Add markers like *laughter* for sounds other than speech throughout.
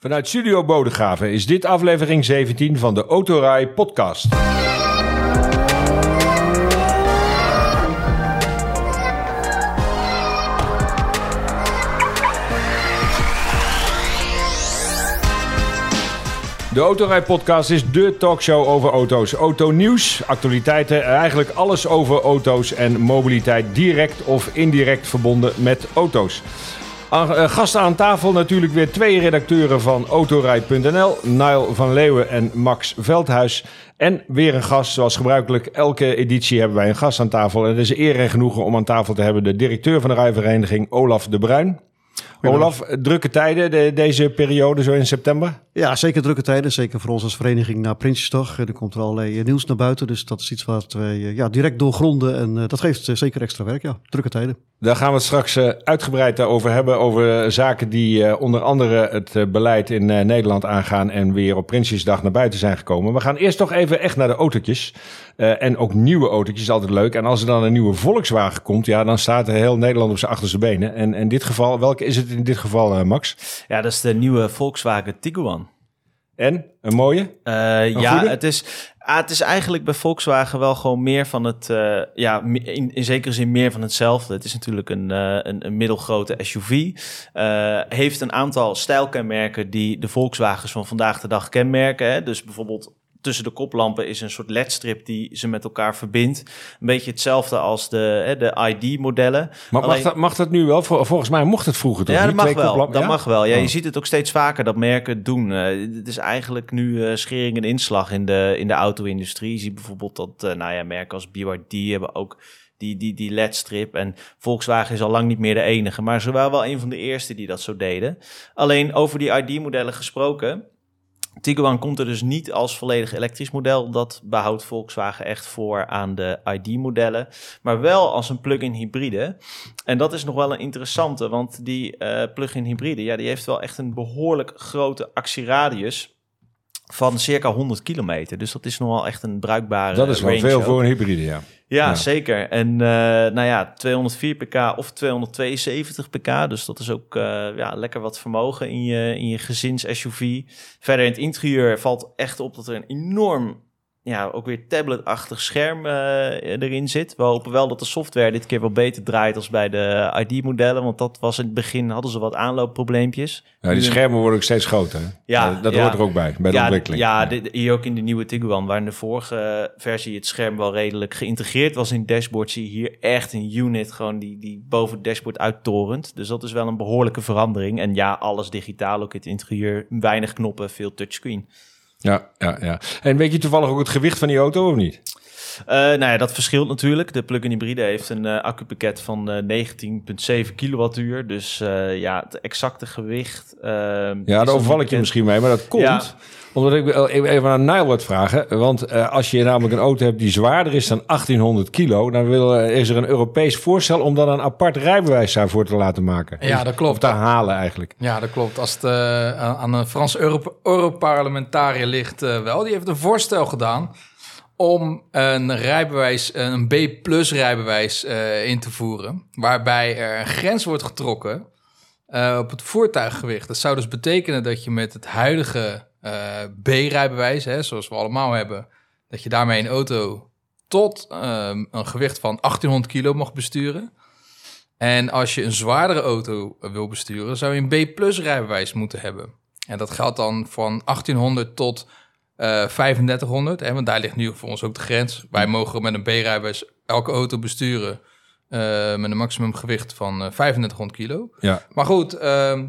Vanuit Studio Bodegraven is dit aflevering 17 van de Autorij podcast. De Autorij podcast is de talkshow over auto's, autonieuws, actualiteiten, eigenlijk alles over auto's en mobiliteit direct of indirect verbonden met auto's. Eh, Gasten aan tafel natuurlijk weer twee redacteuren van Autorij.nl, Niall van Leeuwen en Max Veldhuis. En weer een gast, zoals gebruikelijk. Elke editie hebben wij een gast aan tafel. En het is eer en genoegen om aan tafel te hebben de directeur van de rijvereniging, Olaf de Bruin. Olaf, drukke tijden de- deze periode, zo in september? Ja, zeker drukke tijden. Zeker voor ons als vereniging na Prinsjesdag. Er komt er allerlei eh, nieuws naar buiten. Dus dat is iets wat wij eh, ja, direct doorgronden. En eh, dat geeft zeker extra werk. Ja, drukke tijden. Daar gaan we het straks uitgebreid over hebben. Over zaken die onder andere het beleid in Nederland aangaan. En weer op Prinsjesdag naar buiten zijn gekomen. We gaan eerst toch even echt naar de autootjes. Eh, en ook nieuwe autootjes, altijd leuk. En als er dan een nieuwe Volkswagen komt, ja, dan staat er heel Nederland op zijn achterste benen. En in dit geval, welke is het in dit geval, eh, Max? Ja, dat is de nieuwe Volkswagen Tiguan. En? Een mooie? Eh, ja, goede? het is, ah, het is eigenlijk bij Volkswagen wel gewoon meer van het, ja, in, in zekere zin meer van hetzelfde. Het is natuurlijk een, een, een middelgrote SUV. heeft een aantal stijlkenmerken die de Volkswagens van vandaag de dag kenmerken. Hè? Dus bijvoorbeeld tussen de koplampen is een soort ledstrip die ze met elkaar verbindt. Een beetje hetzelfde als de, hè, de ID-modellen. Maar mag, dat, mag dat nu wel? Vol- Volgens mij mocht het vroeger toch Ja, dat mag wel. Dat Ja? mag wel. Ja, Oh. je ziet het ook steeds vaker dat merken het doen. Eh, het is eigenlijk nu eh, schering en inslag in de, in de auto-industrie. Je ziet bijvoorbeeld dat eh, nou ja, merken als BYD hebben ook die, die, die LED-strip. En Volkswagen is al lang niet meer de enige. Maar ze waren wel een van de eerste die dat zo deden. Alleen over die ID-modellen gesproken... Tiguan komt er dus niet als volledig elektrisch model. Dat behoudt Volkswagen echt voor aan de ID-modellen. Maar wel als een plug-in hybride. En dat is nog wel een interessante, want die eh, plug-in hybride, ja, die heeft wel echt een behoorlijk grote actieradius van circa 100 kilometer. Dus dat is nogal echt een bruikbare Dat is wel veel ook. voor een hybride, ja. Ja, Ja. zeker. En eh, nou ja, 204 pk of 272 pk. Dus dat is ook eh, ja, lekker wat vermogen in je, in je gezins-SUV. Verder in het interieur valt echt op dat er een enorm, ja, ook weer tabletachtig scherm eh, erin zit. We hopen wel dat de software dit keer wel beter draait als bij de ID-modellen. Want dat was in het begin, hadden ze wat aanloopprobleempjes. ja die schermen worden ook steeds groter. hè? Ja, dat ja. hoort er ook bij, bij de ja, ontwikkeling. Ja, dit- hier ook in de nieuwe Tiguan, waar in de vorige versie het scherm wel redelijk geïntegreerd was in het dashboard, zie je hier echt een unit gewoon die, die boven het dashboard uittorent. Dus dat is wel een behoorlijke verandering. En ja, alles digitaal, ook in het interieur, weinig knoppen, veel touchscreen. Ja, ja, ja. En weet je toevallig ook het gewicht van die auto of niet? Eh, nou ja, dat verschilt natuurlijk. De plug-in hybride heeft een eh, accupakket van eh 19,7 kilowattuur. Dus eh, ja, het exacte gewicht... eh, Ja, daar overval ik je misschien mee, maar dat komt Ja. omdat ik wel even aan Nile wat vragen. Want eh, als je namelijk een auto hebt die zwaarder is dan 1800 kilo, dan wil, eh, is er een Europees voorstel om dan een apart rijbewijs daarvoor te laten maken. Ja, dat klopt. Of te halen eigenlijk. Ja, dat klopt. Als het eh, aan een Frans Euro- Europarlementariër ligt, eh, wel. Die heeft een voorstel gedaan om een rijbewijs, een B-plus rijbewijs eh, in te voeren. Waarbij er een grens wordt getrokken eh, op het voertuiggewicht. Dat zou dus betekenen dat je met het huidige eh, B-rijbewijs, zoals we allemaal hebben, dat je daarmee een auto tot ehm, een gewicht van 1800 kilo mag besturen. En als je een zwaardere auto wil besturen, zou je een B-plus rijbewijs moeten hebben. En dat geldt dan van 1800 tot 3500, hè, want daar ligt nu voor ons ook de grens. Wij mogen met een B-rijbewijs elke auto besturen eh, met een maximum gewicht van eh 3500 kilo. Ja. Maar goed, ehm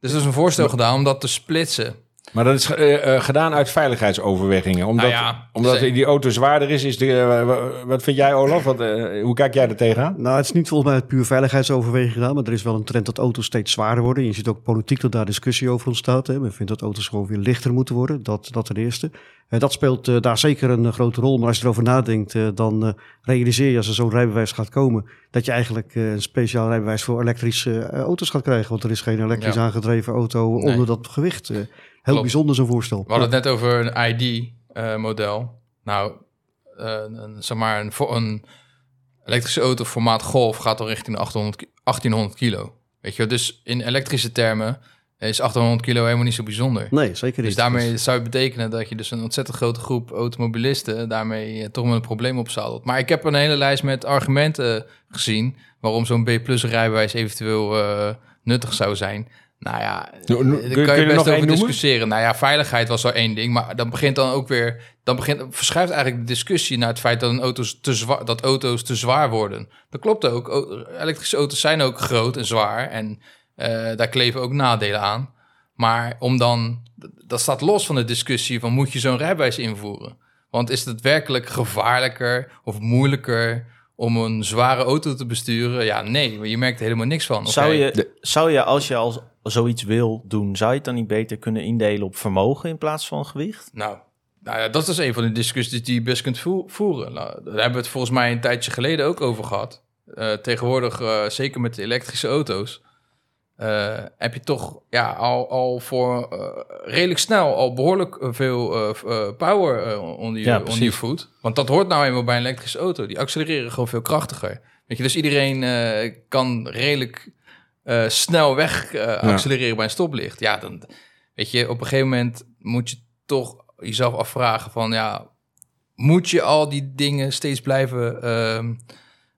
dus er is een voorstel gedaan om dat te splitsen. Maar dat is eh, eh, gedaan uit veiligheidsoverwegingen. Omdat, Nou ja, omdat die auto zwaarder is. is de, eh, wa- wat vind jij, Olaf? Wat, eh, hoe kijk jij er tegenaan? Nou, het is niet volgens mij uit puur veiligheidsoverweging gedaan. Maar er is wel een trend dat auto's steeds zwaarder worden. Je ziet ook politiek dat daar discussie over ontstaat. Hè. Men vindt dat auto's gewoon weer lichter moeten worden. Dat, dat ten eerste. En dat speelt daar zeker een grote rol. Maar als je erover nadenkt, eh, dan realiseer je als er zo'n rijbewijs gaat komen... dat je eigenlijk eh, een speciaal rijbewijs voor elektrische auto's gaat krijgen. Want er is geen elektrisch Ja. aangedreven auto onder dat gewicht. Heel bijzonder zo'n voorstel. We hadden het net over een ID-model. nou, eh, een, zeg maar, een, een elektrische auto formaat Golf gaat al richting de 800, ki- 1800 kilo. Weet je, dus in elektrische termen is 800 kilo helemaal niet zo bijzonder. Nee, zeker niet. Dus daarmee zou het betekenen dat je dus een ontzettend grote groep automobilisten daarmee eh, toch wel een probleem opzadelt. Maar ik heb een hele lijst met argumenten gezien waarom zo'n B-plus rijbewijs eventueel eh, nuttig zou zijn. Nou ja, No- no- daar kun- kan kun je er nog best over noemen? discussiëren. Nou ja, veiligheid was al één ding, maar dan begint dan ook weer, dan begint, verschuift eigenlijk de discussie naar het feit dat, een auto's, te zwaar, dat auto's te zwaar worden. Dat klopt ook. O- elektrische auto's zijn ook groot en zwaar en eh, daar kleven ook nadelen aan. Maar om dan, dat staat los van de discussie van moet je zo'n rijbewijs invoeren? Want is het werkelijk gevaarlijker of moeilijker om een zware auto te besturen? Ja, nee, maar je merkt er helemaal niks van. Zou je, zou je, als je al zoiets wil doen, zou je het dan niet beter kunnen indelen op vermogen in plaats van gewicht? Nou, nou ja, dat is een van de discussies die je best kunt voe- voeren. Nou, daar hebben we het volgens mij een tijdje geleden ook over gehad. Eh, tegenwoordig, eh, zeker met de elektrische auto's, eh, heb je toch ja, al, al voor redelijk snel al behoorlijk eh, veel power onder, je, Ja, voet. Want dat hoort nou eenmaal bij een elektrische auto. Die accelereren gewoon veel krachtiger. Weet je, dus iedereen kan redelijk eh, snel weg eh, accelereren bij een stoplicht. Ja, dan weet je, op een gegeven moment moet je toch jezelf afvragen van ja, moet je al die dingen steeds blijven ehm,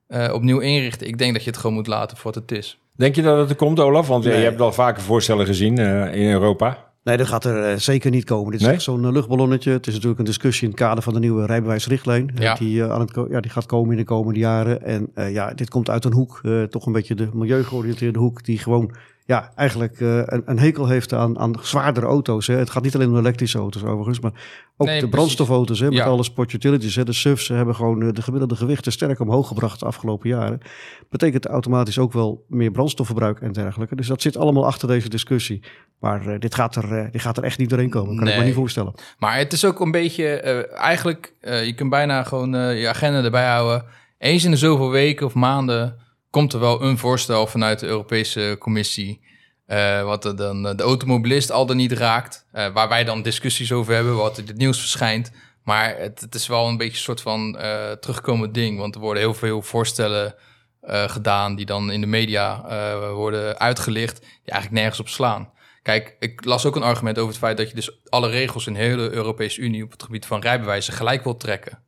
eh, opnieuw inrichten? Ik denk dat je het gewoon moet laten voor wat het is. Denk je dat het er komt, Olaf? Want Nee. je hebt al vaker voorstellen gezien eh, in Europa. Nee, dat gaat er eh, zeker niet komen. Dit is Nee? echt zo'n eh, luchtballonnetje. Het is natuurlijk een discussie in het kader van de nieuwe rijbewijsrichtlijn. eh, Ja. Die, eh, aan het, ja, die gaat komen in de komende jaren. En eh, ja, dit komt uit een hoek, eh, toch een beetje de milieugeoriënteerde hoek, die gewoon ja, eigenlijk eh, een, een hekel heeft aan, aan zwaardere auto's. Hè. Het gaat niet alleen om elektrische auto's overigens, maar ook Nee, de brandstofauto's hè, met Ja. alle sport utilities. Hè. De SUV's hebben gewoon eh, de gemiddelde gewichten sterk omhoog gebracht de afgelopen jaren. Betekent automatisch ook wel meer brandstofverbruik en dergelijke. Dus dat zit allemaal achter deze discussie. Maar eh, dit, gaat er, dit gaat er echt niet doorheen komen. Kan ik me niet voorstellen. Maar het is ook een beetje, eigenlijk, je kunt bijna gewoon je agenda erbij houden. Eens in de zoveel weken of maanden komt er wel een voorstel vanuit de Europese Commissie. eh, wat er dan eh, de automobilist al dan niet raakt. eh, waar wij dan discussies over hebben, wat in het nieuws verschijnt. Maar het, het is wel een beetje een soort van terugkomend ding. Want er worden heel veel voorstellen gedaan die dan in de media worden uitgelicht. Die eigenlijk nergens op slaan. Kijk, ik las ook een argument over het feit dat je dus alle regels in de hele Europese Unie op het gebied van rijbewijzen gelijk wilt trekken.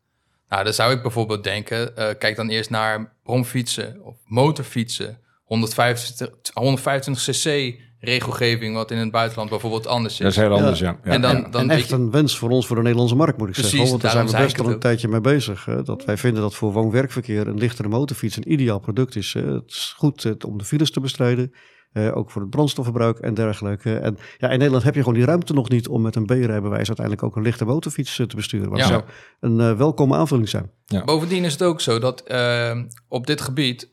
Nou, dan zou ik bijvoorbeeld denken, kijk dan eerst naar bromfietsen of motorfietsen. 125, 125 cc regelgeving, wat in het buitenland bijvoorbeeld anders is. Dat is heel anders, ja. ja. En dan, dan en echt je- een wens voor ons, voor de Nederlandse markt, moet ik Precies, zeggen. Want daar zijn we best al een tijdje mee bezig. Hè, dat wij vinden dat voor woon-werkverkeer een lichtere motorfiets een ideaal product is. hè. Het is goed eh, om de files te bestrijden. Eh, ook voor het brandstofverbruik en dergelijke. En ja, in Nederland heb je gewoon die ruimte nog niet om met een B-rijbewijs uiteindelijk ook een lichte motorfiets eh, te besturen. Maar Ja. zou een eh, welkome aanvulling zijn. Bovendien is het ook zo dat eh, op dit gebied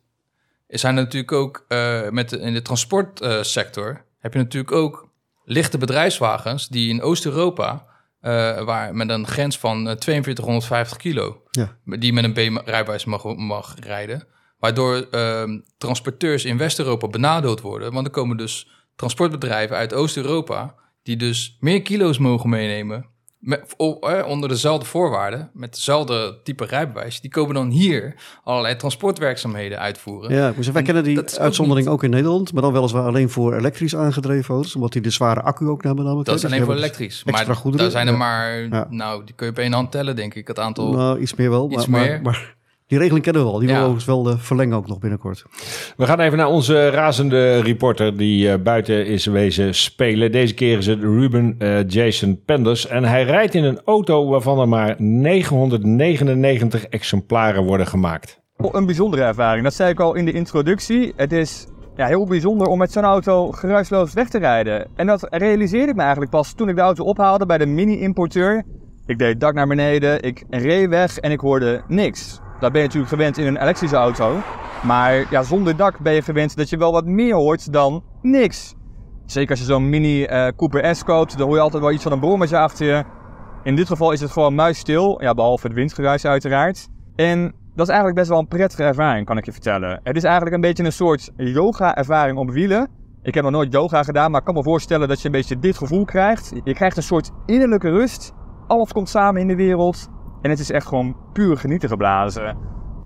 zijn er natuurlijk ook eh, met de, in de transportsector heb je natuurlijk ook lichte bedrijfswagens die in Oost-Europa, eh, waar met een grens van eh, 4250 kilo, Ja. die met een B-rijbewijs mag, mag rijden, waardoor ehm, transporteurs in West-Europa benadeeld worden, want er komen dus transportbedrijven uit Oost-Europa die dus meer kilo's mogen meenemen met, eh, onder dezelfde voorwaarden, met dezelfde type rijbewijs, die komen dan hier allerlei transportwerkzaamheden uitvoeren. Ja, ik moet zeggen, wij En kennen die ook uitzondering ook, in Nederland. Maar dan weliswaar alleen voor elektrisch aangedreven auto's. Omdat die de zware accu ook hebben namelijk. Dat is. Dus alleen voor hebben elektrisch. Maar daar zijn er ja. maar, nou, die kun je op één hand tellen, denk ik, het aantal. Nou, iets meer wel. Iets maar, meer. Maar, maar die regeling kennen we al. Die Ja. willen we overigens wel eh, verlengen ook nog binnenkort. We gaan even naar onze razende reporter die eh, buiten is wezen spelen. Deze keer is het Ruben eh, Jason Penders. En hij rijdt in een auto waarvan er maar 999 exemplaren worden gemaakt. Een bijzondere ervaring, dat zei ik al in de introductie. Het is ja, heel bijzonder om met zo'n auto geruisloos weg te rijden. En dat realiseerde ik me eigenlijk pas toen ik de auto ophaalde bij de mini-importeur. Ik deed het dak naar beneden, ik reed weg en ik hoorde niks. Dat ben je natuurlijk gewend in een elektrische auto. Maar ja, zonder dak ben je gewend dat je wel wat meer hoort dan niks. Zeker als je zo'n mini eh, Cooper S koopt, dan hoor je altijd wel iets van een brommetje achter je. In dit geval is het gewoon muisstil, ja, behalve het windgeruis uiteraard. En dat is eigenlijk best wel een prettige ervaring, kan ik je vertellen. Het is eigenlijk een beetje een soort yoga-ervaring op wielen. Ik heb nog nooit yoga gedaan, maar ik kan me voorstellen dat je een beetje dit gevoel krijgt. Je krijgt een soort innerlijke rust. Alles komt samen in de wereld. En het is echt gewoon puur genieten geblazen.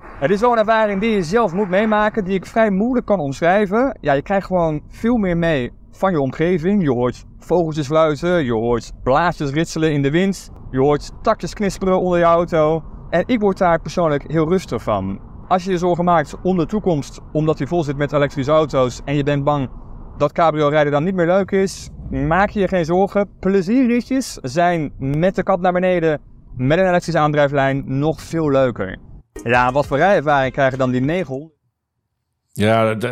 Het is wel een ervaring die je zelf moet meemaken, die ik vrij moeilijk kan omschrijven. Ja, je krijgt gewoon veel meer mee van je omgeving. Je hoort vogeltjes fluiten, je hoort blaadjes ritselen in de wind, je hoort takjes knisperen onder je auto. En ik word daar persoonlijk heel rustig van. Als je je zorgen maakt om de toekomst, omdat je vol zit met elektrische auto's en je bent bang dat cabrio rijden dan niet meer leuk is, maak je je geen zorgen. Plezierritjes zijn met de kat naar beneden met een elektrische aandrijflijn nog veel leuker. Ja, wat voor rijervaring krijgen dan die 900? Ja, d- eh,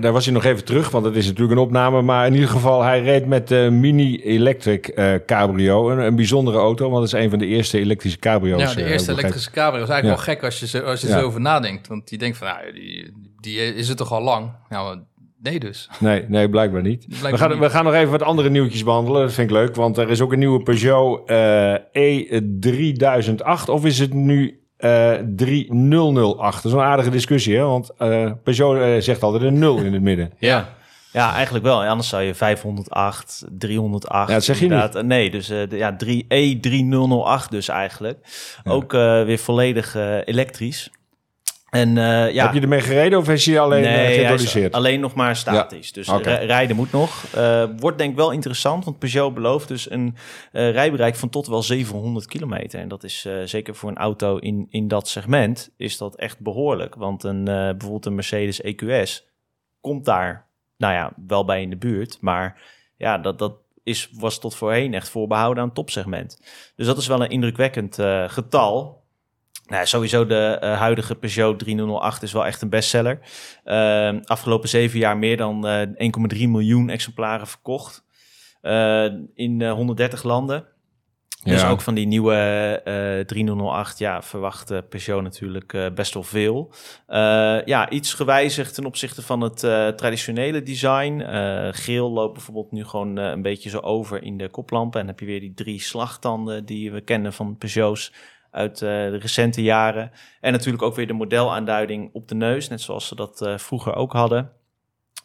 daar was hij nog even terug, want het is natuurlijk een opname. Maar in ieder geval, hij reed met de Mini Electric eh, Cabrio. Een, een bijzondere auto, want het is een van de eerste elektrische cabrio's. Ja, de eh, eerste elektrische cabrio is eigenlijk Ja. wel gek als je, als je Ja. zo over nadenkt. Want je denkt van, nou, die, die is het toch al lang? Nou, nee dus. Nee, nee, blijkbaar niet. Blijkbaar we, gaan, niet. we gaan nog even wat andere nieuwtjes behandelen. Dat vind ik leuk, want er is ook een nieuwe Peugeot eh, E3008. Of is het nu eh 3008? Dat is een aardige discussie, hè? Want eh, Peugeot eh, zegt altijd een 0 in het midden. Ja. Ja, eigenlijk wel. Anders zou je 508, 308... Ja, dat zeg je inderdaad- eh, Nee, dus eh, de, ja, 3, E3008 dus eigenlijk. Ook eh, weer volledig eh, elektrisch. En eh, ja... Heb je ermee gereden of is hij alleen eh, hij is geïntroduceerd? alleen nog maar statisch. Dus ri- rijden moet nog. Eh, wordt denk ik wel interessant, want Peugeot belooft dus een eh, rijbereik van tot wel 700 kilometer. En dat is eh, zeker voor een auto in, in dat segment is dat echt behoorlijk. Want een, eh, bijvoorbeeld een Mercedes EQS komt daar, nou ja, wel bij in de buurt. Maar ja, dat, dat is, was tot voorheen echt voorbehouden aan het topsegment. Dus dat is wel een indrukwekkend eh, getal. Nou, sowieso de eh, huidige Peugeot 3008 is wel echt een bestseller. Ehm, afgelopen zeven jaar meer dan eh 1,3 miljoen exemplaren verkocht. Eh, in eh, 130 landen. Dus ook van die nieuwe eh 3008, ja, verwacht eh, Peugeot natuurlijk eh, best wel veel. Eh, ja, iets gewijzigd ten opzichte van het eh, traditionele design. Eh, geel loopt bijvoorbeeld nu gewoon eh, een beetje zo over in de koplampen. En dan heb je weer die drie slagtanden die we kennen van Peugeots uit eh, de recente jaren. En natuurlijk ook weer de modelaanduiding op de neus, net zoals ze dat eh, vroeger ook hadden.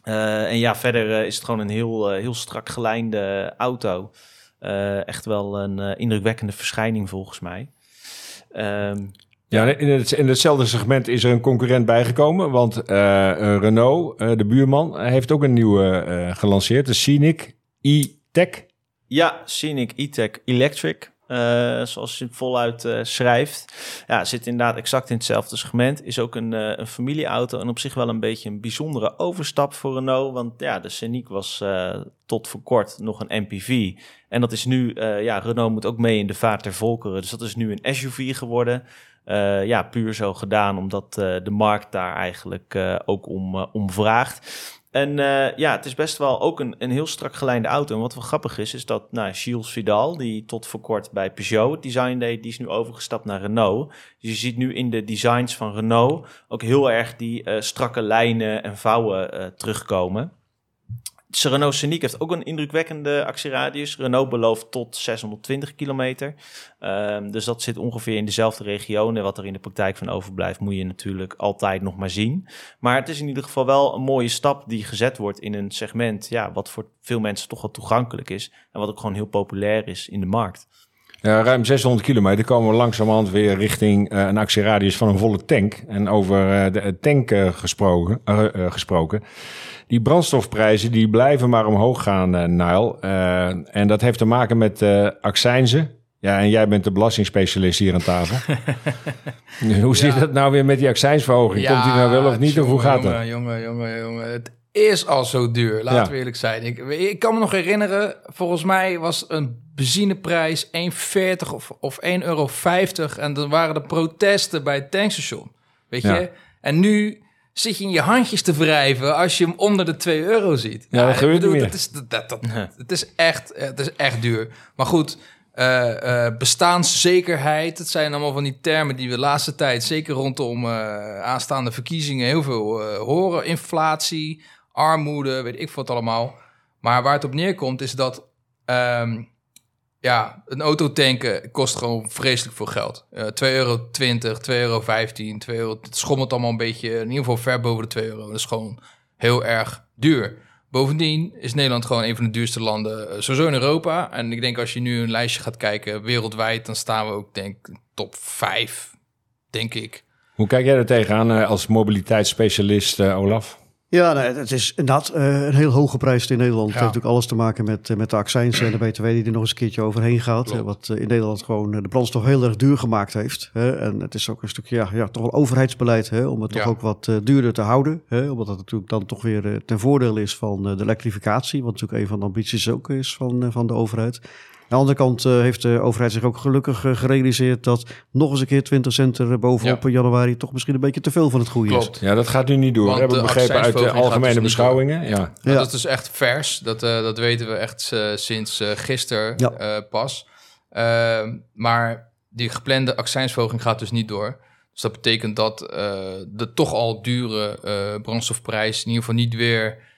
Eh, en ja, verder is het gewoon een heel, heel strak gelijnde auto. Echt wel een indrukwekkende verschijning volgens mij. Ehm, Ja, in, het, in hetzelfde segment is er een concurrent bijgekomen. Want Renault, de buurman, heeft ook een nieuwe gelanceerd. De Scenic e-Tech. Ja, Scenic E-Tech Electric. Eh, zoals je voluit eh, schrijft. Ja, zit inderdaad exact in hetzelfde segment. Is ook een, eh, een familieauto en op zich wel een beetje een bijzondere overstap voor Renault. Want ja, de Scenic was tot voor kort nog een MPV. En dat is nu, ja, Renault moet ook mee in de vaart der volkeren. Dus dat is nu een SUV geworden. Ja, puur zo gedaan omdat de markt daar eigenlijk ook om, om vraagt. En eh, ja, het is best wel ook een, een heel strak gelijnde auto. En wat wel grappig is, is dat nou, Gilles Vidal, die tot voor kort bij Peugeot het design deed, die is nu overgestapt naar Renault. Dus je ziet nu in de designs van Renault ook heel erg die eh, strakke lijnen en vouwen eh, terugkomen. Renault Scenic heeft ook een indrukwekkende actieradius. Renault belooft tot 620 kilometer. Ehm, dus dat zit ongeveer in dezelfde regionen. Wat er in de praktijk van overblijft, moet je natuurlijk altijd nog maar zien. Maar het is in ieder geval wel een mooie stap die gezet wordt in een segment, ja, wat voor veel mensen toch wel toegankelijk is. En wat ook gewoon heel populair is in de markt. Ja, ruim 600 kilometer komen we langzamerhand weer richting eh, een actieradius van een volle tank. En over eh, de eh, tank gesproken, gesproken. Die brandstofprijzen die blijven maar omhoog gaan, Nile. Eh, en dat heeft te maken met accijnzen. Ja, en jij bent de belastingspecialist hier aan tafel. *laughs* hoe zit Ja. het nou weer met die accijnsverhoging? Komt die nou wel of niet? Of hoe gaat jongen, dat? Jongen, jongen, jongen. Het is al zo duur, laten Ja. we eerlijk zijn. Ik, ik kan me nog herinneren, volgens mij was een benzineprijs 1,40 of, of 1,50 euro. En dan waren de protesten bij het tankstation. Weet Ja. je? En nu zit je in je handjes te wrijven als je hem onder de 2 euro ziet. Ja, dat ik gebeurt bedoel, niet meer. Dat is, dat, dat, dat- het is echt, het is echt duur. Maar goed, eh, eh, bestaanszekerheid, het zijn allemaal van die termen die we de laatste tijd, zeker rondom eh, aanstaande verkiezingen, heel veel eh, horen. Inflatie, armoede, weet ik wat allemaal. Maar waar het op neerkomt is dat ehm, ja, een auto tanken kost gewoon vreselijk veel geld. Eh 2,20 euro, 2,15 euro, 2 euro. Het schommelt allemaal een beetje, in ieder geval ver boven de 2 euro. Dat is gewoon heel erg duur. Bovendien is Nederland gewoon een van de duurste landen, eh, sowieso in Europa. En ik denk als je nu een lijstje gaat kijken wereldwijd, dan staan we ook denk top 5, denk ik. Hoe kijk jij er tegenaan eh, als mobiliteitsspecialist, Olaf? Ja, nee, het is inderdaad eh, een heel hoog geprijsd in Nederland. Het Ja. heeft natuurlijk alles te maken met, eh, met de accijns en de BTW die er nog eens een keertje overheen gaat. Wat eh, in Nederland gewoon de brandstof heel erg duur gemaakt heeft. Hè. En het is ook een stukje, ja, ja toch wel overheidsbeleid hè, om het toch ook wat duurder te houden. Hè, omdat dat natuurlijk dan toch weer ten voordeel is van de elektrificatie. Wat natuurlijk een van de ambities ook is van, van de overheid. Aan de andere kant eh, heeft de overheid zich ook gelukkig eh, gerealiseerd dat nog eens een keer 20 cent er bovenop Ja. in januari toch misschien een beetje te veel van het goede is. Ja, dat gaat nu niet door. Want heb ik de begrepen uit de algemene dus beschouwingen. Ja. Dat is dus echt vers. Dat, eh, dat weten we echt eh, sinds eh gisteren Ja. eh, pas. Ehm, maar die geplande accijnsverhoging gaat dus niet door. Dus dat betekent dat eh, de toch al dure eh, brandstofprijs in ieder geval niet weer...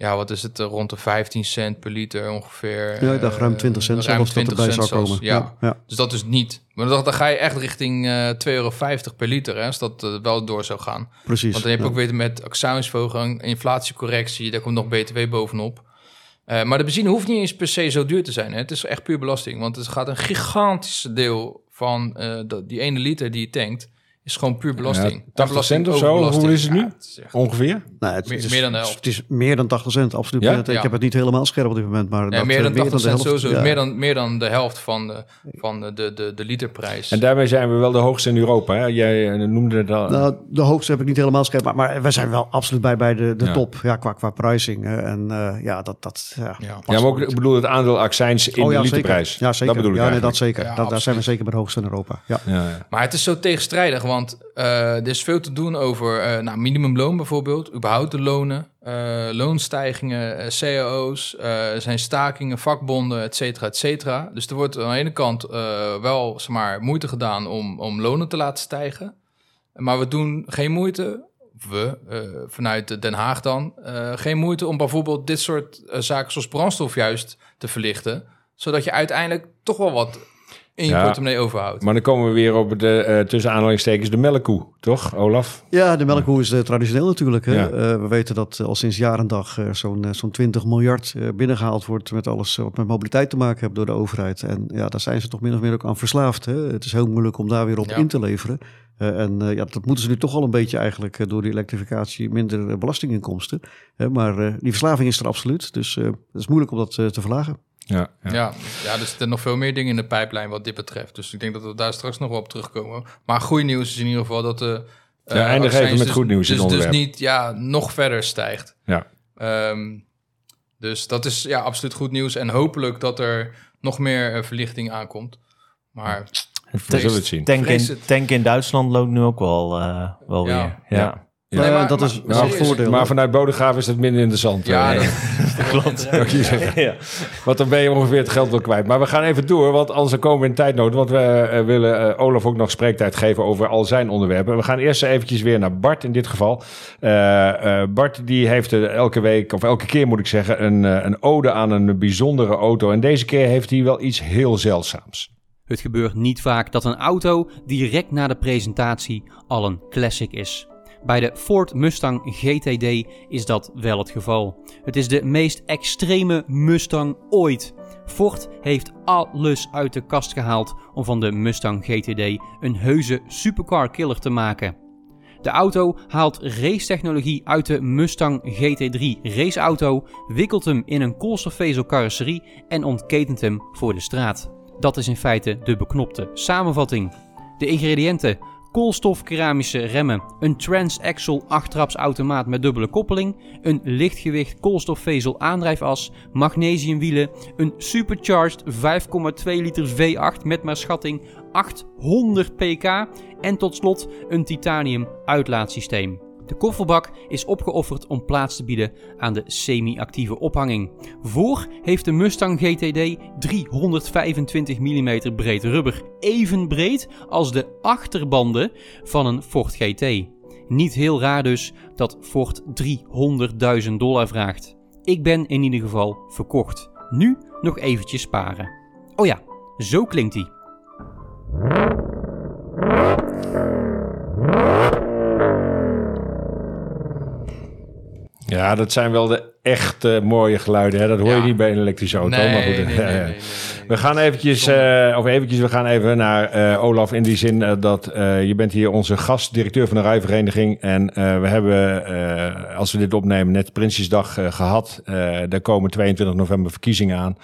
Ja, wat is het? eh, rond de 15 cent per liter ongeveer. Ja, ik dacht ruim eh, 20 cent ruim zelfs dat 20 erbij zou komen. Ja. ja. Dus dat is niet. Maar dan, dan ga je echt richting eh 2,50 euro per liter, hè, als dat eh, wel door zou gaan. precies. Want dan heb je ook weer met accijnsverhoging, inflatiecorrectie, daar komt nog BTW bovenop. Eh, maar de benzine hoeft niet eens per se zo duur te zijn. Hè. Het is echt puur belasting. Want het gaat een gigantisch deel van eh, die ene liter die je tankt, is gewoon puur belasting. Ja, En 80 belasting cent of zo? belasting. Hoe is het nu? Ja, het is echt- Ongeveer? Nou, het, Meer- het is, meer dan de helft. Het is meer dan 80 cent, absoluut. Ja? Ik Ja. heb het niet helemaal scherp op dit moment, maar Nee, dat, meer eh, dan 80 cent helft, sowieso. ja. Meer, dan, meer dan de helft van de, van de, de, de, de literprijs. En daarmee zijn we wel de hoogste in Europa. Hè? Jij eh, noemde het al. Nou, de hoogste heb ik niet helemaal scherp, maar, maar we zijn wel absoluut bij, bij de, de Ja. top ja, qua, qua pricing. En eh, ja, dat... dat ja, Ja. ja, maar ook, ik bedoel het aandeel accijns in Oh, de ja, literprijs. Zeker. Ja, zeker. Dat bedoel ik ja, nee, dat zeker. Daar zijn we zeker bij de hoogste in Europa. Ja. Ja, ja. Maar het is zo tegenstrijdig, want eh, er is veel te doen over eh nou, minimumloon bijvoorbeeld, überhaupt de lonen, eh, loonstijgingen, cao's, er zijn stakingen, vakbonden, et cetera, et cetera. Dus er wordt aan de ene kant wel zeg maar, moeite gedaan om, om lonen te laten stijgen, maar we doen geen moeite, we, vanuit Den Haag dan, geen moeite om bijvoorbeeld dit soort zaken zoals brandstof juist te verlichten, zodat je uiteindelijk toch wel wat in je Ja. portemonnee overhoudt. Maar dan komen we weer op de, eh, tussen aanhalingstekens, de melkkoe. Toch, Olaf? Ja, de melkkoe is eh, traditioneel natuurlijk. Hè. Ja. Eh, we weten dat al sinds jaar en dag eh, zo'n zo'n 20 miljard eh, binnengehaald wordt met alles wat met mobiliteit te maken heeft door de overheid. En ja, daar zijn ze toch min of meer ook aan verslaafd. Hè. Het is heel moeilijk om daar weer op Ja. in te leveren. Eh, en eh, ja, dat moeten ze nu toch al een beetje eigenlijk eh, door die elektrificatie minder belastinginkomsten. Hè. Maar eh, die verslaving is er absoluut. Dus eh, het is moeilijk om dat eh, te verlagen. Ja, ja. Ja, ja, er zitten nog veel meer dingen in de pijplijn wat dit betreft. Dus ik denk dat we daar straks nog wel op terugkomen. Maar goed nieuws is in ieder geval dat de... eh, Ja, eindig even met dus- goed nieuws in Dus, het dus onderwerp. niet ja, nog verder stijgt. Ja. Ehm, dus dat is ja, absoluut goed nieuws. En hopelijk dat er nog meer eh, verlichting aankomt. Maar We zullen het zien. Tank in, tank in Duitsland loopt nu ook wel, eh, wel Ja. weer. Ja. Ja. Ja, Nee, maar- dat is maar voordeel. Maar vanuit Bodegraven is het minder interessant. ja, eh, dat, *laughs* Klopt. Ja. Want dan ben je ongeveer het geld wel kwijt. Maar we gaan even door, want anders komen we in tijdnood. Want we eh, willen eh, Olaf ook nog spreektijd geven over al zijn onderwerpen. We gaan eerst eventjes weer naar Bart in dit geval. Eh, eh, Bart die heeft elke week, of elke keer moet ik zeggen, een, eh, een ode aan een bijzondere auto. En deze keer heeft hij wel iets heel zeldzaams. Het gebeurt niet vaak dat een auto direct na de presentatie al een classic is. Bij de Ford Mustang GTD is dat wel het geval. Het is de meest extreme Mustang ooit. Ford heeft alles uit de kast gehaald om van de Mustang GTD een heuse supercar killer te maken. De auto haalt racetechnologie uit de Mustang GT3 raceauto, wikkelt hem in een koolstofvezel carrosserie en ontketent hem voor de straat. Dat is in feite de beknopte samenvatting. De ingrediënten: koolstof keramische remmen, een transaxle achttrapsautomaat met dubbele koppeling, een lichtgewicht koolstofvezel aandrijfas, magnesiumwielen, een supercharged 5,2 liter V8 met maar schatting 800 pk en tot slot een titanium uitlaatsysteem. De kofferbak is opgeofferd om plaats te bieden aan de semi-actieve ophanging. Voor heeft de Mustang GTD 325 mm breed rubber, even breed als de achterbanden van een Ford GT. Niet heel raar dus dat Ford 300.000 dollar vraagt. Ik ben in ieder geval verkocht. Nu nog eventjes sparen. Oh ja, zo klinkt hij. Ja, dat zijn wel de echte mooie geluiden. Hè? Dat hoor je Ja. niet bij een elektrische auto. nee, maar goed, nee, nee. *laughs* We gaan eventjes, eh, of eventjes, we gaan even naar eh, Olaf in die zin eh, dat je bent hier onze gast, directeur van de rijvereniging. En we hebben, als we dit opnemen, net Prinsjesdag eh, gehad. Eh daar komen 22 november verkiezingen aan.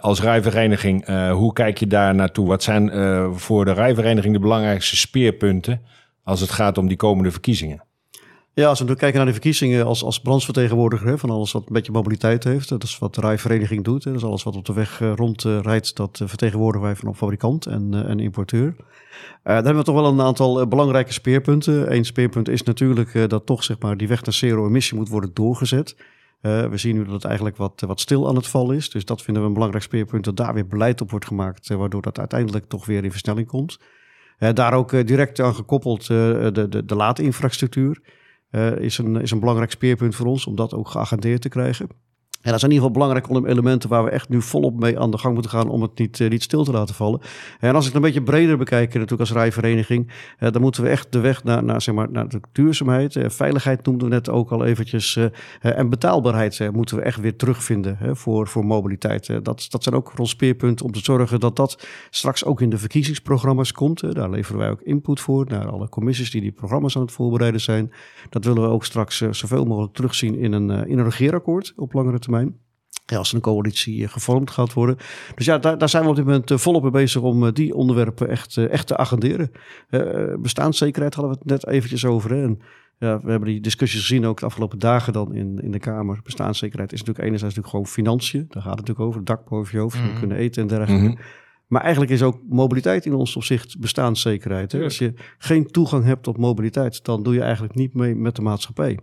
Als rijvereniging, hoe kijk je daar naartoe? Wat zijn voor de rijvereniging de belangrijkste speerpunten als het gaat om die komende verkiezingen? Ja, als we nu kijken naar de verkiezingen als, als brandsvertegenwoordiger hè, van alles wat een beetje mobiliteit heeft. Dat is wat de rijvereniging doet. Hè, dat is alles wat op de weg eh, rondrijdt, dat eh, vertegenwoordigen wij van fabrikant en, eh, en importeur. Eh daar hebben we toch wel een aantal eh, belangrijke speerpunten. Eén speerpunt is natuurlijk eh, dat toch zeg maar, die weg naar zero-emissie moet worden doorgezet. Eh, we zien nu dat het eigenlijk wat, wat stil aan het vallen is. Dus dat vinden we een belangrijk speerpunt, dat daar weer beleid op wordt gemaakt, eh, waardoor dat uiteindelijk toch weer in versnelling komt. Eh, daar ook eh, direct aan gekoppeld eh, de, de, de laadinfrastructuur eh, is, een, is een belangrijk speerpunt voor ons om dat ook geagendeerd te krijgen. En dat zijn in ieder geval belangrijke elementen waar we echt nu volop mee aan de gang moeten gaan om het niet, eh, niet stil te laten vallen. En als ik het een beetje breder bekijk, natuurlijk als rijvereniging, eh, dan moeten we echt de weg naar, naar, zeg maar, naar de duurzaamheid. eh, veiligheid noemden we net ook al eventjes. en betaalbaarheid moeten we echt weer terugvinden voor, voor mobiliteit. Dat, dat zijn ook ons speerpunten om te zorgen dat dat straks ook in de verkiezingsprogramma's komt. Daar leveren wij ook input voor naar alle commissies die die programma's aan het voorbereiden zijn. Dat willen we ook straks zoveel mogelijk terugzien in een, in een regeerakkoord op langere termijn. Ja, als een coalitie eh, gevormd gaat worden. Dus ja, daar, daar zijn we op dit moment eh, volop mee bezig om eh, die onderwerpen echt, echt te agenderen. Bestaanszekerheid hadden we het net eventjes over. Hè? En, ja, we hebben die discussies gezien ook de afgelopen dagen dan in, in de Kamer. Bestaanszekerheid is natuurlijk enerzijds natuurlijk gewoon financiën. Daar gaat het natuurlijk over. Dak boven je hoofd, Mhm. kunnen eten en dergelijke. Mhm. Maar eigenlijk is ook mobiliteit in ons opzicht bestaanszekerheid. Hè? Als je geen toegang hebt tot mobiliteit, dan doe je eigenlijk niet mee met de maatschappij.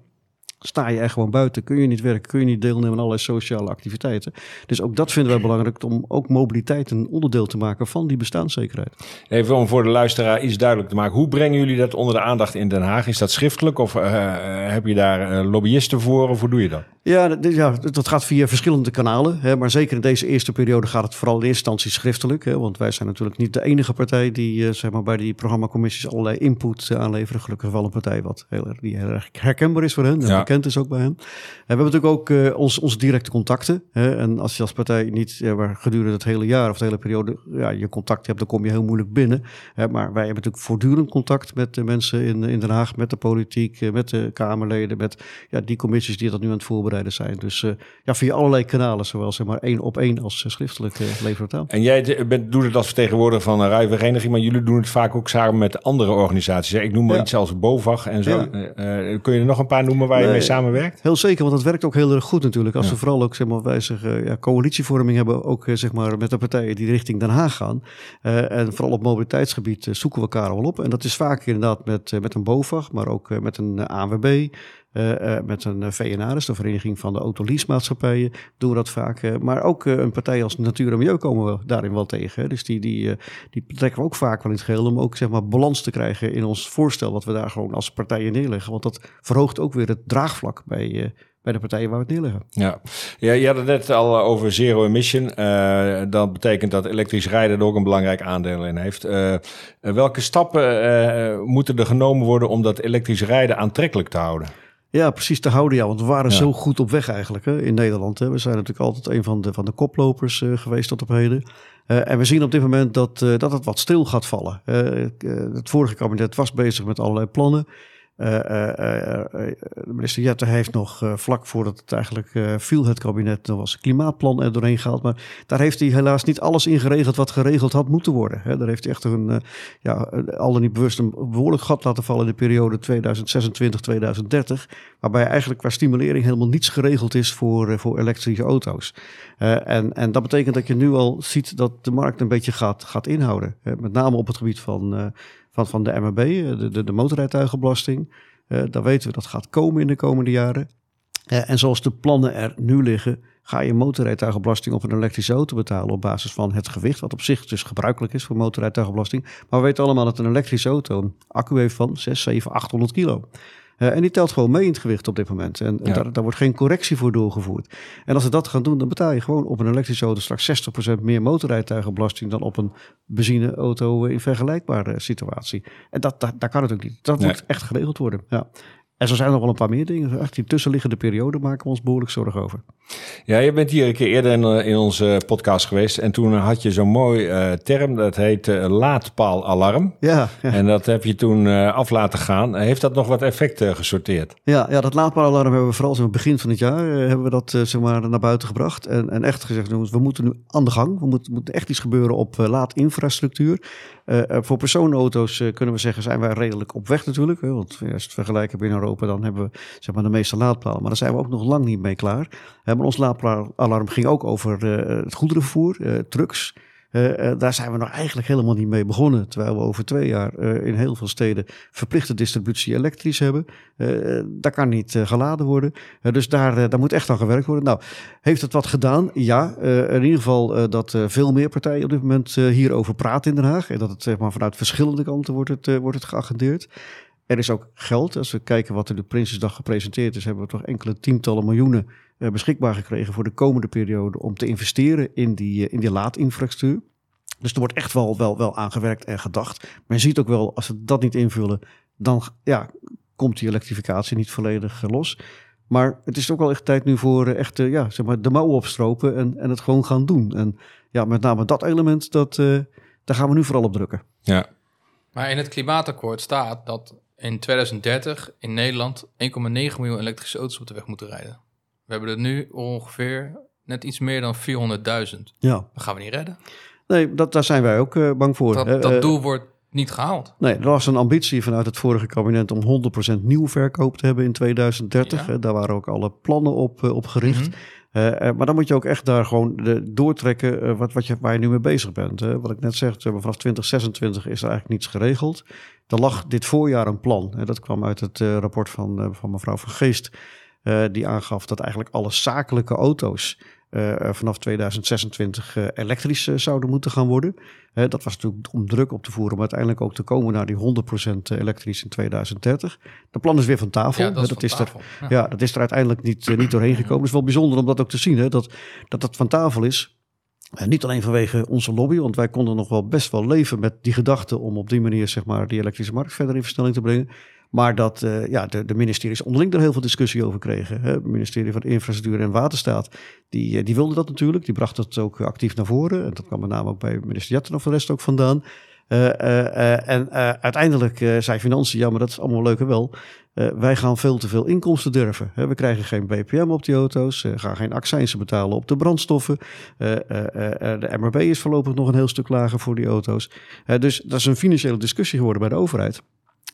Sta je er gewoon buiten, kun je niet werken, kun je niet deelnemen aan allerlei sociale activiteiten. Dus ook dat vinden wij belangrijk om ook mobiliteit een onderdeel te maken van die bestaanszekerheid. Even om voor de luisteraar iets duidelijk te maken. Hoe brengen jullie dat onder de aandacht in Den Haag? Is dat schriftelijk of eh, heb je daar eh, lobbyisten voor of hoe doe je dat? Ja, dat, ja, dat gaat via verschillende kanalen. Hè, maar zeker in deze eerste periode gaat het vooral in eerste instantie schriftelijk. Hè, want wij zijn natuurlijk niet de enige partij die eh, zeg maar bij die programmacommissies allerlei input eh, aanleveren. Gelukkig wel een partij wat heel, die heel erg herkenbaar is voor hen Ja. Bekend is ook bij hen. En we hebben natuurlijk ook eh, ons, onze directe contacten. Hè, en als je als partij niet eh, waar gedurende het hele jaar of de hele periode ja, je contact hebt, dan kom je heel moeilijk binnen. Hè, maar wij hebben natuurlijk voortdurend contact met de mensen in, in Den Haag, met de politiek, eh, met de Kamerleden, met ja, die commissies die dat nu aan het voorbereiden zijn. Dus eh, ja, via allerlei kanalen, zowel zeg maar één op één als eh, schriftelijk eh het aan. En jij bent, doet het als vertegenwoordiger van een rijvereniging, maar jullie doen het vaak ook samen met andere organisaties. Ik noem maar Ja. iets als BOVAG en zo. Ja. Eh, eh, kun je er nog een paar noemen waar je Nee. Mee samenwerkt? Heel zeker, want dat werkt ook heel erg goed natuurlijk. Als we vooral ook, zeg maar, wij zeggen, ja, coalitievorming hebben, ook eh, zeg maar, met de partijen die richting Den Haag gaan. Eh, en vooral op mobiliteitsgebied eh, zoeken we elkaar wel op. En dat is vaak inderdaad met, eh, met een BOVAG, maar ook eh, met een eh, ANWB. Eh, eh, met een eh, VNA, dus de Vereniging van de Autoleasemaatschappijen, doen we dat vaak. maar ook een partij als Natuur en Milieu komen we daarin wel tegen. Dus die, die, die trekken we ook vaak wel in het geheel om ook zeg maar, balans te krijgen in ons voorstel wat we daar gewoon als partijen neerleggen. Want dat verhoogt ook weer het draagvlak bij, bij de partijen waar we het neerleggen. Ja. ja, je had het net al over zero emission. Eh, dat betekent dat elektrisch rijden er ook een belangrijk aandeel in heeft. Welke stappen moeten er genomen worden om dat elektrisch rijden aantrekkelijk te houden? Ja, precies te houden. Ja, want we waren Ja. zo goed op weg eigenlijk hè, in Nederland. Hè. We zijn natuurlijk altijd een van de, van de koplopers eh, geweest tot op heden. Eh, en we zien op dit moment dat, eh, dat het wat stil gaat vallen. Het vorige kabinet was bezig met allerlei plannen. Eh, eh, eh, minister Jette heeft nog vlak voordat het eigenlijk viel, het kabinet, nog was een klimaatplan er doorheen gehaald. Maar daar heeft hij helaas niet alles in geregeld wat geregeld had moeten worden. Hè. Daar heeft hij echt een, ja, al dan niet bewust een behoorlijk gat laten vallen in de periode 2026-2030. Waarbij eigenlijk qua stimulering helemaal niets geregeld is voor, voor elektrische auto's. En, en dat betekent dat je nu al ziet dat de markt een beetje gaat, gaat inhouden. Met name op het gebied van, van, de MAB, eh, de, de, de motorrijtuigenbelasting. Eh daar weten we dat gaat komen in de komende jaren. Eh, en zoals de plannen er nu liggen, ga je motorrijtuigenbelasting op een elektrische auto betalen op basis van het gewicht, wat op zich dus gebruikelijk is voor motorrijtuigenbelasting. Maar we weten allemaal dat een elektrische auto een accu heeft van 6, 7, 800 kilo. Eh, en die telt gewoon mee in het gewicht op dit moment. En Ja. daar, daar wordt geen correctie voor doorgevoerd. En als ze dat gaan doen, dan betaal je gewoon op een elektrische auto straks 60% meer motorrijtuigenbelasting dan op een benzineauto in vergelijkbare situatie. En dat, dat, dat kan natuurlijk niet. Dat Nee. moet echt geregeld worden. Ja. En zo zijn er nog wel een paar meer dingen. Echt die tussenliggende periode maken we ons behoorlijk zorgen over. Ja, je bent hier een keer eerder in, eh, in onze podcast geweest. En toen had je zo'n mooi eh, term, dat heet uh, laadpaalalarm. Ja, ja. En dat heb je toen af laten gaan. Heeft dat nog wat effect gesorteerd? Ja, ja, dat laadpaalalarm hebben we vooral aan het begin van het jaar hebben we dat zeg maar, naar buiten gebracht. En, en echt gezegd, jongens, we moeten nu aan de gang. We moeten, moet echt iets gebeuren op laadinfrastructuur. Eh, eh, voor personenauto's eh, kunnen we zeggen, zijn wij redelijk op weg natuurlijk. Hè, want als we het vergelijken binnen Europa, dan hebben we zeg maar, de meeste laadpalen. Maar daar zijn we ook nog lang niet mee klaar. Maar ons laadpaalalarm ging ook over het goederenvervoer, trucks. Eh, eh, daar zijn we nog eigenlijk helemaal niet mee begonnen. Terwijl we over twee jaar eh, in heel veel steden verplichte distributie elektrisch hebben. Eh, daar kan niet geladen worden. Dus daar, daar moet echt aan gewerkt worden. Nou, heeft het wat gedaan? Ja. In ieder geval dat veel meer partijen op dit moment hierover praten in Den Haag. En dat het zeg maar, vanuit verschillende kanten wordt het, wordt het geagendeerd. Er is ook geld. Als we kijken wat er de Prinsjesdag gepresenteerd is, hebben we toch enkele tientallen miljoenen eh, beschikbaar gekregen voor de komende periode om te investeren in die, eh, in die laadinfrastructuur. Dus er wordt echt wel, wel, wel aangewerkt en gedacht. Maar je ziet ook wel, als we dat niet invullen, dan ja, komt die elektrificatie niet volledig eh, los. Maar het is ook wel echt tijd nu voor echt ja, zeg maar de mouwen opstropen en, en het gewoon gaan doen. En ja, met name dat element, dat, eh, daar gaan we nu vooral op drukken. Ja. Maar in het klimaatakkoord staat dat in 2030 in Nederland 1,9 miljoen elektrische auto's op de weg moeten rijden. We hebben er nu ongeveer net iets meer dan 400.000. Ja, Dat gaan we niet redden. nee, dat, daar zijn wij ook eh, bang voor. Dat, dat Eh, doel wordt niet gehaald. Nee, er was een ambitie vanuit het vorige kabinet om 100% nieuw verkoop te hebben in 2030. Ja. hè. Daar waren ook alle plannen op, eh, op gericht. Mhm. Eh, eh, maar dan moet je ook echt daar gewoon de, doortrekken eh, wat, wat je, waar je nu mee bezig bent. hè. Wat ik net zeg, vanaf 2026 is er eigenlijk niets geregeld. Er lag dit voorjaar een plan. Hè, dat kwam uit het eh, rapport van, eh, van mevrouw Van Geest. eh, die aangaf dat eigenlijk alle zakelijke auto's eh, eh, vanaf 2026 eh, elektrisch eh, zouden moeten gaan worden. Dat was natuurlijk om druk op te voeren, om uiteindelijk ook te komen naar die 100% elektrisch in 2030. De plan is weer van tafel. Ja, dat is, van er tafel. Ja. ja, dat is er uiteindelijk niet, eh, niet doorheen gekomen. Het is wel bijzonder om dat ook te zien, hè, dat, dat dat van tafel is. Eh, niet alleen vanwege onze lobby, want wij konden nog wel best wel leven met die gedachte om op die manier zeg maar, die elektrische markt verder in versnelling te brengen. Maar dat eh, ja, de, de ministeries onderling er heel veel discussie over kregen. Hè. Het ministerie van Infrastructuur en Waterstaat, die, eh, die wilde dat natuurlijk. Die bracht dat ook actief naar voren. En dat kwam met name ook bij minister Jetten of de rest ook vandaan. Eh, en uiteindelijk zei Financiën, ja, maar dat is allemaal leuk en wel. Wij gaan veel te veel inkomsten durven. We krijgen geen BPM op die auto's, gaan geen accijnsen betalen op de brandstoffen. De MRB is voorlopig nog een heel stuk lager voor die auto's. Dus dat is een financiële discussie geworden bij de overheid.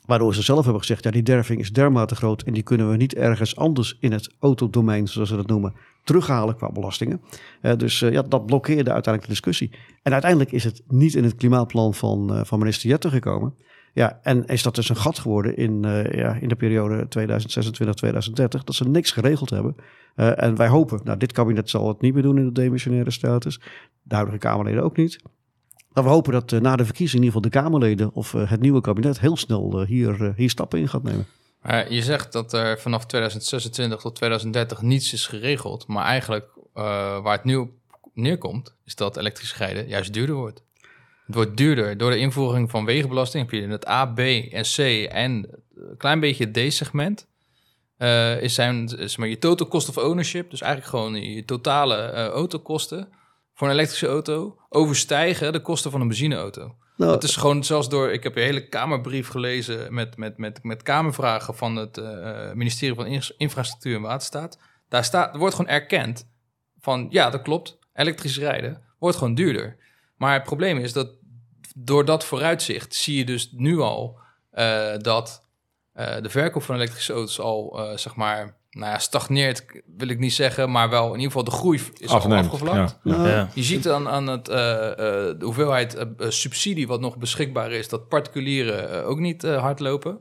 Waardoor ze zelf hebben gezegd, ja, die derving is dermate groot en die kunnen we niet ergens anders in het autodomein, zoals ze dat noemen, terughalen qua belastingen. Eh, dus eh, ja, dat blokkeerde uiteindelijk de discussie. En uiteindelijk is het niet in het klimaatplan van, eh, van minister Jetten gekomen. Ja, en is dat dus een gat geworden in, ja, in de periode 2026-2030, dat ze niks geregeld hebben. En wij hopen, nou, dit kabinet zal het niet meer doen in de demissionaire status, de huidige Kamerleden ook niet. Maar we hopen dat eh, na de verkiezing in ieder geval de Kamerleden of eh, het nieuwe kabinet heel snel eh, hier, hier stappen in gaat nemen. Je zegt dat er vanaf 2026 tot 2030 niets is geregeld. Maar eigenlijk waar het nu op neerkomt, is dat elektrisch rijden juist duurder wordt. Het wordt duurder door de invoering van wegenbelasting. Heb je in het A, B en C en een klein beetje D-segment. is zijn zeg maar, je total cost of ownership, dus eigenlijk gewoon je totale autokosten voor een elektrische auto, overstijgen de kosten van een benzineauto. Nou, Dat is gewoon zelfs door. Ik heb een hele Kamerbrief gelezen met, met, met, met Kamervragen van het eh, ministerie van Infra- Infrastructuur en Waterstaat. Daar staat, wordt gewoon erkend van ja, dat klopt. Elektrisch rijden wordt gewoon duurder. Maar het probleem is dat door dat vooruitzicht zie je dus nu al eh, dat eh, de verkoop van elektrische auto's al eh, zeg maar. Nou ja, stagneert wil ik niet zeggen, maar wel in ieder geval de groei is Afneemt, afgevlakt. ja. Ja. Je ziet dan aan het, eh, eh, de hoeveelheid eh, subsidie wat nog beschikbaar is, dat particulieren ook niet eh, hard lopen.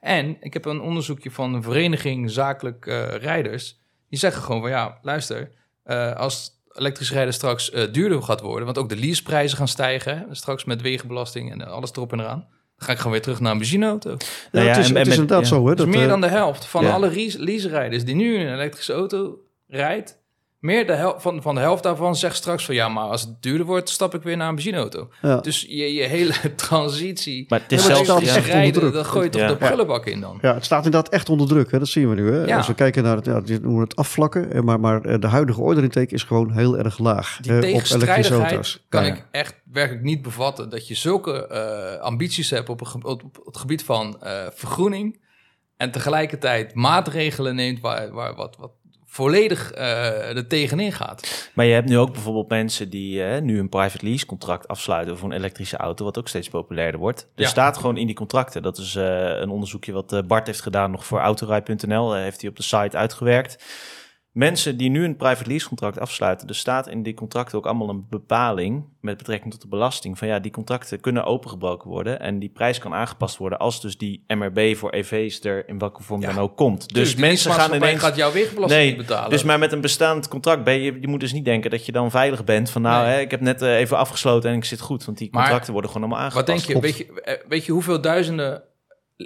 En ik heb een onderzoekje van een vereniging zakelijk rijders. Die zeggen gewoon van ja, luister, eh, als elektrisch rijden straks duurder gaat worden, want ook de leaseprijzen gaan stijgen, straks met wegenbelasting en alles erop en eraan. Dan ga ik gewoon weer terug naar een benzineauto. ja, Nou ja, het is, en- het en is met- inderdaad ja. zo. Hè, Dat is meer eh, dan de helft van ja. alle lease- lease-rijders die nu in een elektrische auto rijdt, meer de hel van, van de helft daarvan zegt straks van ja, maar als het duurder wordt, stap ik weer naar een benzineauto. Ja. Dus je, je hele *laughs* transitie. Maar het is zelfs... dat echt onder rijden, druk. dan gooi je toch Ja. de prullenbak in dan. Ja, het staat inderdaad echt onder druk. Hè? Dat zien we nu. Hè? Ja. Als we kijken naar het, ja, het afvlakken. eh, Maar, maar eh, de huidige order intake is gewoon heel erg laag. Die eh, op elektrische tegenstrijdigheid auto's. kan ik echt werkelijk niet bevatten. Dat je zulke eh, ambities hebt op, een ge- op het gebied van eh, vergroening. En tegelijkertijd maatregelen neemt waar, waar wat, wat volledig eh er tegenin gaat. Maar je hebt nu ook bijvoorbeeld mensen die eh, nu een private lease contract afsluiten voor een elektrische auto, wat ook steeds populairder wordt. Er Ja. staat gewoon in die contracten. Dat is eh, een onderzoekje wat Bart heeft gedaan nog voor autorij.nl. heeft hij op de site uitgewerkt. Mensen die nu een private lease contract afsluiten, er staat in die contracten ook allemaal een bepaling met betrekking tot de belasting. Van ja, die contracten kunnen opengebroken worden en die prijs kan aangepast worden als dus die MRB voor EV's er in welke vorm Ja. dan ook komt. Dus mensen gaan ineens... gaat jouw wegenbelasting Nee, niet betalen. Dus maar met een bestaand contract ben je, je moet dus niet denken dat je dan veilig bent van nou, Nee. hè, ik heb net eh, even afgesloten en ik zit goed, want die Maar contracten worden gewoon allemaal Wat aangepast. denk je? Weet je, eh, weet je hoeveel duizenden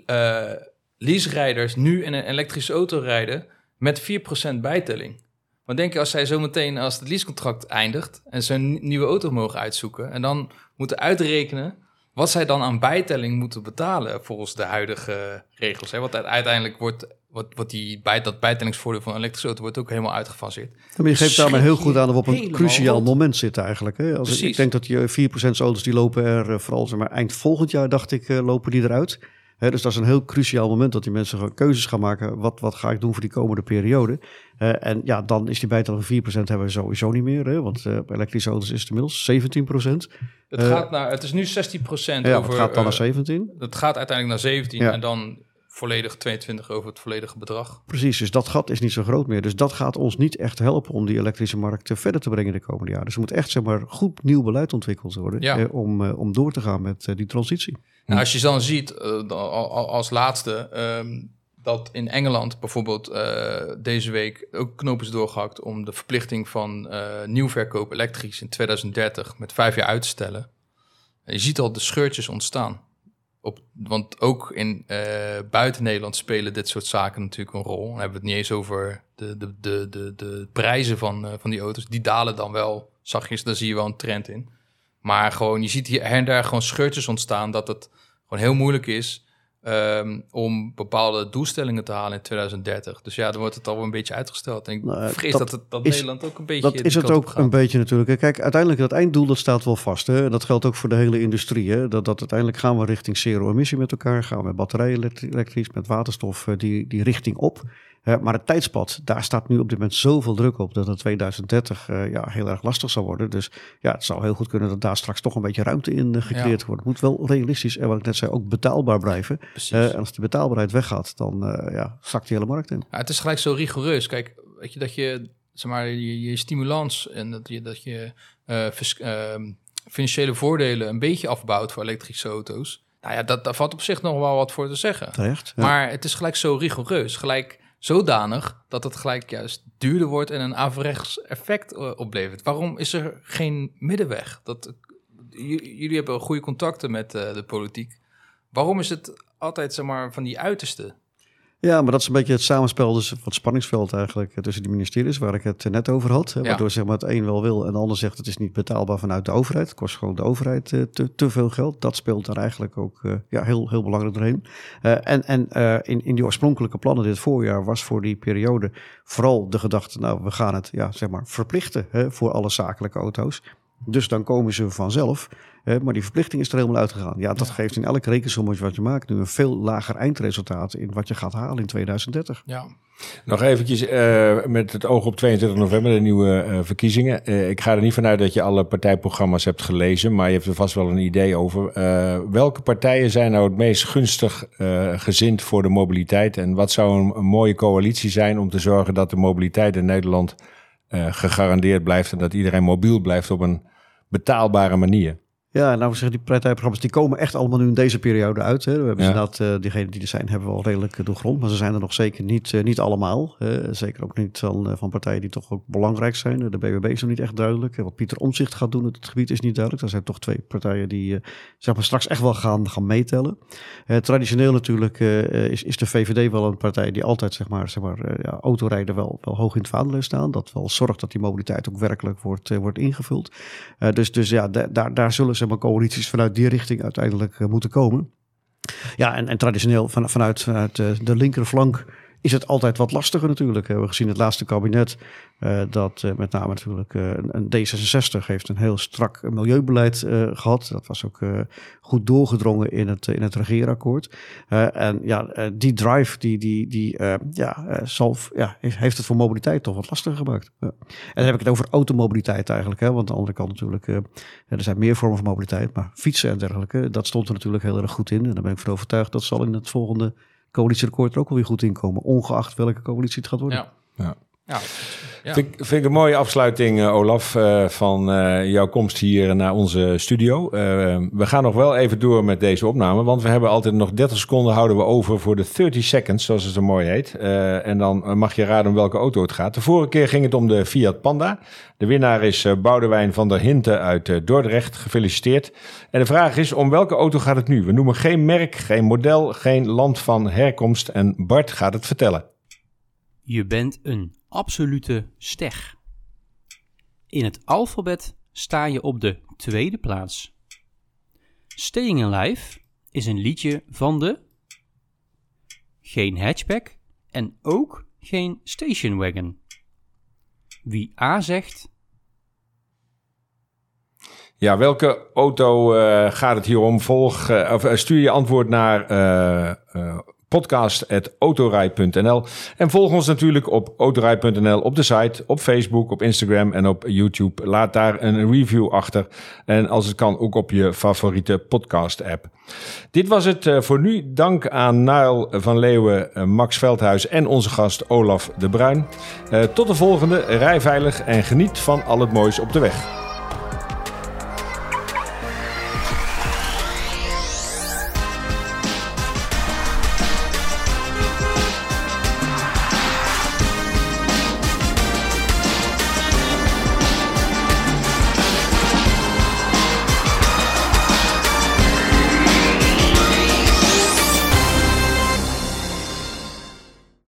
eh lease-rijders nu in een elektrische auto rijden met 4% bijtelling? Wat denk je als zij zometeen, als het leasecontract eindigt en ze een nieuwe auto mogen uitzoeken en dan moeten uitrekenen wat zij dan aan bijtelling moeten betalen volgens de huidige regels? Hè? Want uiteindelijk wordt wat, wat die bij, dat bijtellingsvoordeel van een elektrische auto wordt ook helemaal uitgefaseerd. Maar je geeft daarmee heel goed aan dat we op een cruciaal rot. moment zitten eigenlijk. Hè? Als ik, denk dat die eh, 4% auto's die lopen er eh, vooral zeg maar, eind volgend jaar, dacht ik, eh, lopen die eruit. Dus dat is een heel cruciaal moment dat die mensen gewoon keuzes gaan maken. Wat, wat ga ik doen voor die komende periode? Eh, en ja, dan is die bijtelling van 4% hebben we sowieso niet meer. Hè? Want eh, op elektrische auto's is het inmiddels 17%. Het, Eh, gaat naar, het is nu 16% Ja, over... het gaat dan naar eh, 17. Het gaat uiteindelijk naar 17 Ja. en dan volledig 22 over het volledige bedrag. Precies, dus dat gat is niet zo groot meer. Dus dat gaat ons niet echt helpen om die elektrische markt eh, verder te brengen de komende jaren. Dus er moet echt zeg maar, goed nieuw beleid ontwikkeld worden Ja. eh, om, eh, om door te gaan met eh, die transitie. Nou, als je dan ziet, eh, als laatste, ehm, dat in Engeland bijvoorbeeld eh, deze week ook knoop is doorgehakt om de verplichting van eh nieuwverkoop elektrisch in 2030 met vijf jaar uit te stellen. En je ziet al de scheurtjes ontstaan. Op, want ook in eh, buiten Nederland spelen dit soort zaken natuurlijk een rol. Dan hebben we het niet eens over de, de, de, de, de prijzen van, eh, van die auto's. Die dalen dan wel zachtjes, daar zie je wel een trend in. Maar gewoon, je ziet hier en daar gewoon scheurtjes ontstaan dat het gewoon heel moeilijk is ehm, om bepaalde doelstellingen te halen in 2030. Dus ja, dan wordt het al een beetje uitgesteld. En ik Nou, vrees dat dat, het, dat is- Nederland ook een beetje Dat is het ook een beetje natuurlijk. Kijk, uiteindelijk dat einddoel dat staat wel vast. Hè? Dat geldt ook voor de hele industrie. Hè? Dat, dat uiteindelijk gaan we richting zero-emissie met elkaar. Gaan we met batterijen elektri- elektrisch, met waterstof eh, die, die richting op. Maar het tijdspad, daar staat nu op dit moment zoveel druk op dat het 2030 eh, ja, heel erg lastig zal worden. Dus ja, het zou heel goed kunnen dat daar straks toch een beetje ruimte in eh, gecreëerd Ja. wordt. Het moet wel realistisch en wat ik net zei, ook betaalbaar blijven. Precies. Eh, en als de betaalbaarheid weggaat, dan eh, ja, zakt die hele markt in. Ja, het is gelijk zo rigoureus. Kijk, weet je dat je, zeg maar, je, je stimulans en dat je, dat je eh, vers- ehm, financiële voordelen een beetje afbouwt voor elektrische auto's. Nou ja, dat, daar valt op zich nog wel wat voor te zeggen. Terecht. Ja. Maar het is gelijk zo rigoureus. Gelijk zodanig dat het gelijk juist duurder wordt en een averechts effect oplevert. Waarom is er geen middenweg? Dat, j- jullie hebben goede contacten met eh, de politiek. Waarom is het altijd zeg maar, van die uiterste? Ja, maar dat is een beetje het samenspel, dus wat spanningsveld eigenlijk eh, tussen die ministeries waar ik het eh, net over had. hè, Ja. Waardoor zeg maar, het een wel wil en de ander zegt het is niet betaalbaar vanuit de overheid. Het kost gewoon de overheid eh, te, te veel geld. Dat speelt daar eigenlijk ook eh, ja, heel, heel belangrijk doorheen. Eh, en en eh, in, in die oorspronkelijke plannen dit voorjaar was voor die periode vooral de gedachte, nou we gaan het ja, zeg maar verplichten hè, voor alle zakelijke auto's. Dus dan komen ze vanzelf. Maar die verplichting is er helemaal uitgegaan. Ja, dat geeft in elk rekensommetje wat je maakt nu een veel lager eindresultaat in wat je gaat halen in 2030. Ja, Nog eventjes eh, met het oog op 22 november, de nieuwe eh, verkiezingen. Eh, ik ga er niet vanuit dat je alle partijprogramma's hebt gelezen, maar je hebt er vast wel een idee over. Welke partijen zijn nou het meest gunstig gezind voor de mobiliteit? En wat zou een, een mooie coalitie zijn om te zorgen dat de mobiliteit in Nederland gegarandeerd blijft en dat iedereen mobiel blijft op een betaalbare manier? Ja, nou we zeggen, die partijprogramma's die komen echt allemaal nu in deze periode uit. Hè. We hebben Ja. inderdaad, uh, diegenen die er zijn, hebben we al redelijk uh, doorgrond. Maar ze zijn er nog zeker niet, uh, niet allemaal. zeker ook niet van, van partijen die toch ook belangrijk zijn. De BBB is nog niet echt duidelijk. Wat Pieter Omzicht gaat doen, het gebied is niet duidelijk. Er zijn toch twee partijen die zeg maar straks echt wel gaan, gaan meetellen. traditioneel natuurlijk is, is de VVD wel een partij die altijd zeg maar, zeg maar, ja, autorijden wel, wel hoog in het vaandel staan. Dat wel zorgt dat die mobiliteit ook werkelijk wordt, wordt ingevuld. dus, dus ja, daar, daar zullen zeg maar, coalities vanuit die richting uiteindelijk uh, moeten komen. Ja, en, en traditioneel van, vanuit, vanuit uh, de linkerflank is het altijd wat lastiger natuurlijk. We hebben gezien het laatste kabinet uh, dat uh, met name natuurlijk uh, een D66 heeft een heel strak milieubeleid gehad. Dat was ook goed doorgedrongen in het, in het regeerakkoord. en ja, die drive die, die, die ja, zal, ja, heeft het voor mobiliteit toch wat lastiger gemaakt. En dan heb ik het over automobiliteit eigenlijk. Hè, want aan de andere kant natuurlijk, er zijn meer vormen van mobiliteit. Maar fietsen en dergelijke, dat stond er natuurlijk heel erg goed in. En daar ben ik van overtuigd dat zal in het volgende coalitieakkoord er ook wel weer goed in komen. Ongeacht welke coalitie het gaat worden. Ja. Ja. Ja. Ja. Vind, vind ik een mooie afsluiting, uh, Olaf, uh, van uh, jouw komst hier naar onze studio. we gaan nog wel even door met deze opname, want we hebben altijd nog 30 seconden houden we over voor de 30 seconds, zoals het zo mooi heet. en dan mag je raden om welke auto het gaat. De vorige keer ging het om de Fiat Panda. De winnaar is Boudewijn van der Hinten uit Dordrecht. Gefeliciteerd. En de vraag is, om welke auto gaat het nu? We noemen geen merk, geen model, geen land van herkomst. En Bart gaat het vertellen. Je bent een absolute ster. In het alfabet sta je op de tweede plaats. Staying Alive is een liedje van de. Geen hatchback en ook geen station wagon. Wie A zegt. Ja, welke auto uh, gaat het hier om? Volg, of stuur je antwoord naar uh, podcast.autorij.nl. En volg ons natuurlijk op autorij.nl op de site, op Facebook, op Instagram en op YouTube. Laat daar een review achter. En als het kan, ook op je favoriete podcast-app. Dit was het uh, voor nu. Dank aan Nail van Leeuwen, uh, Max Veldhuis en onze gast Olaf de Bruin. Uh, tot de volgende. Rij veilig en geniet van al het moois op de weg.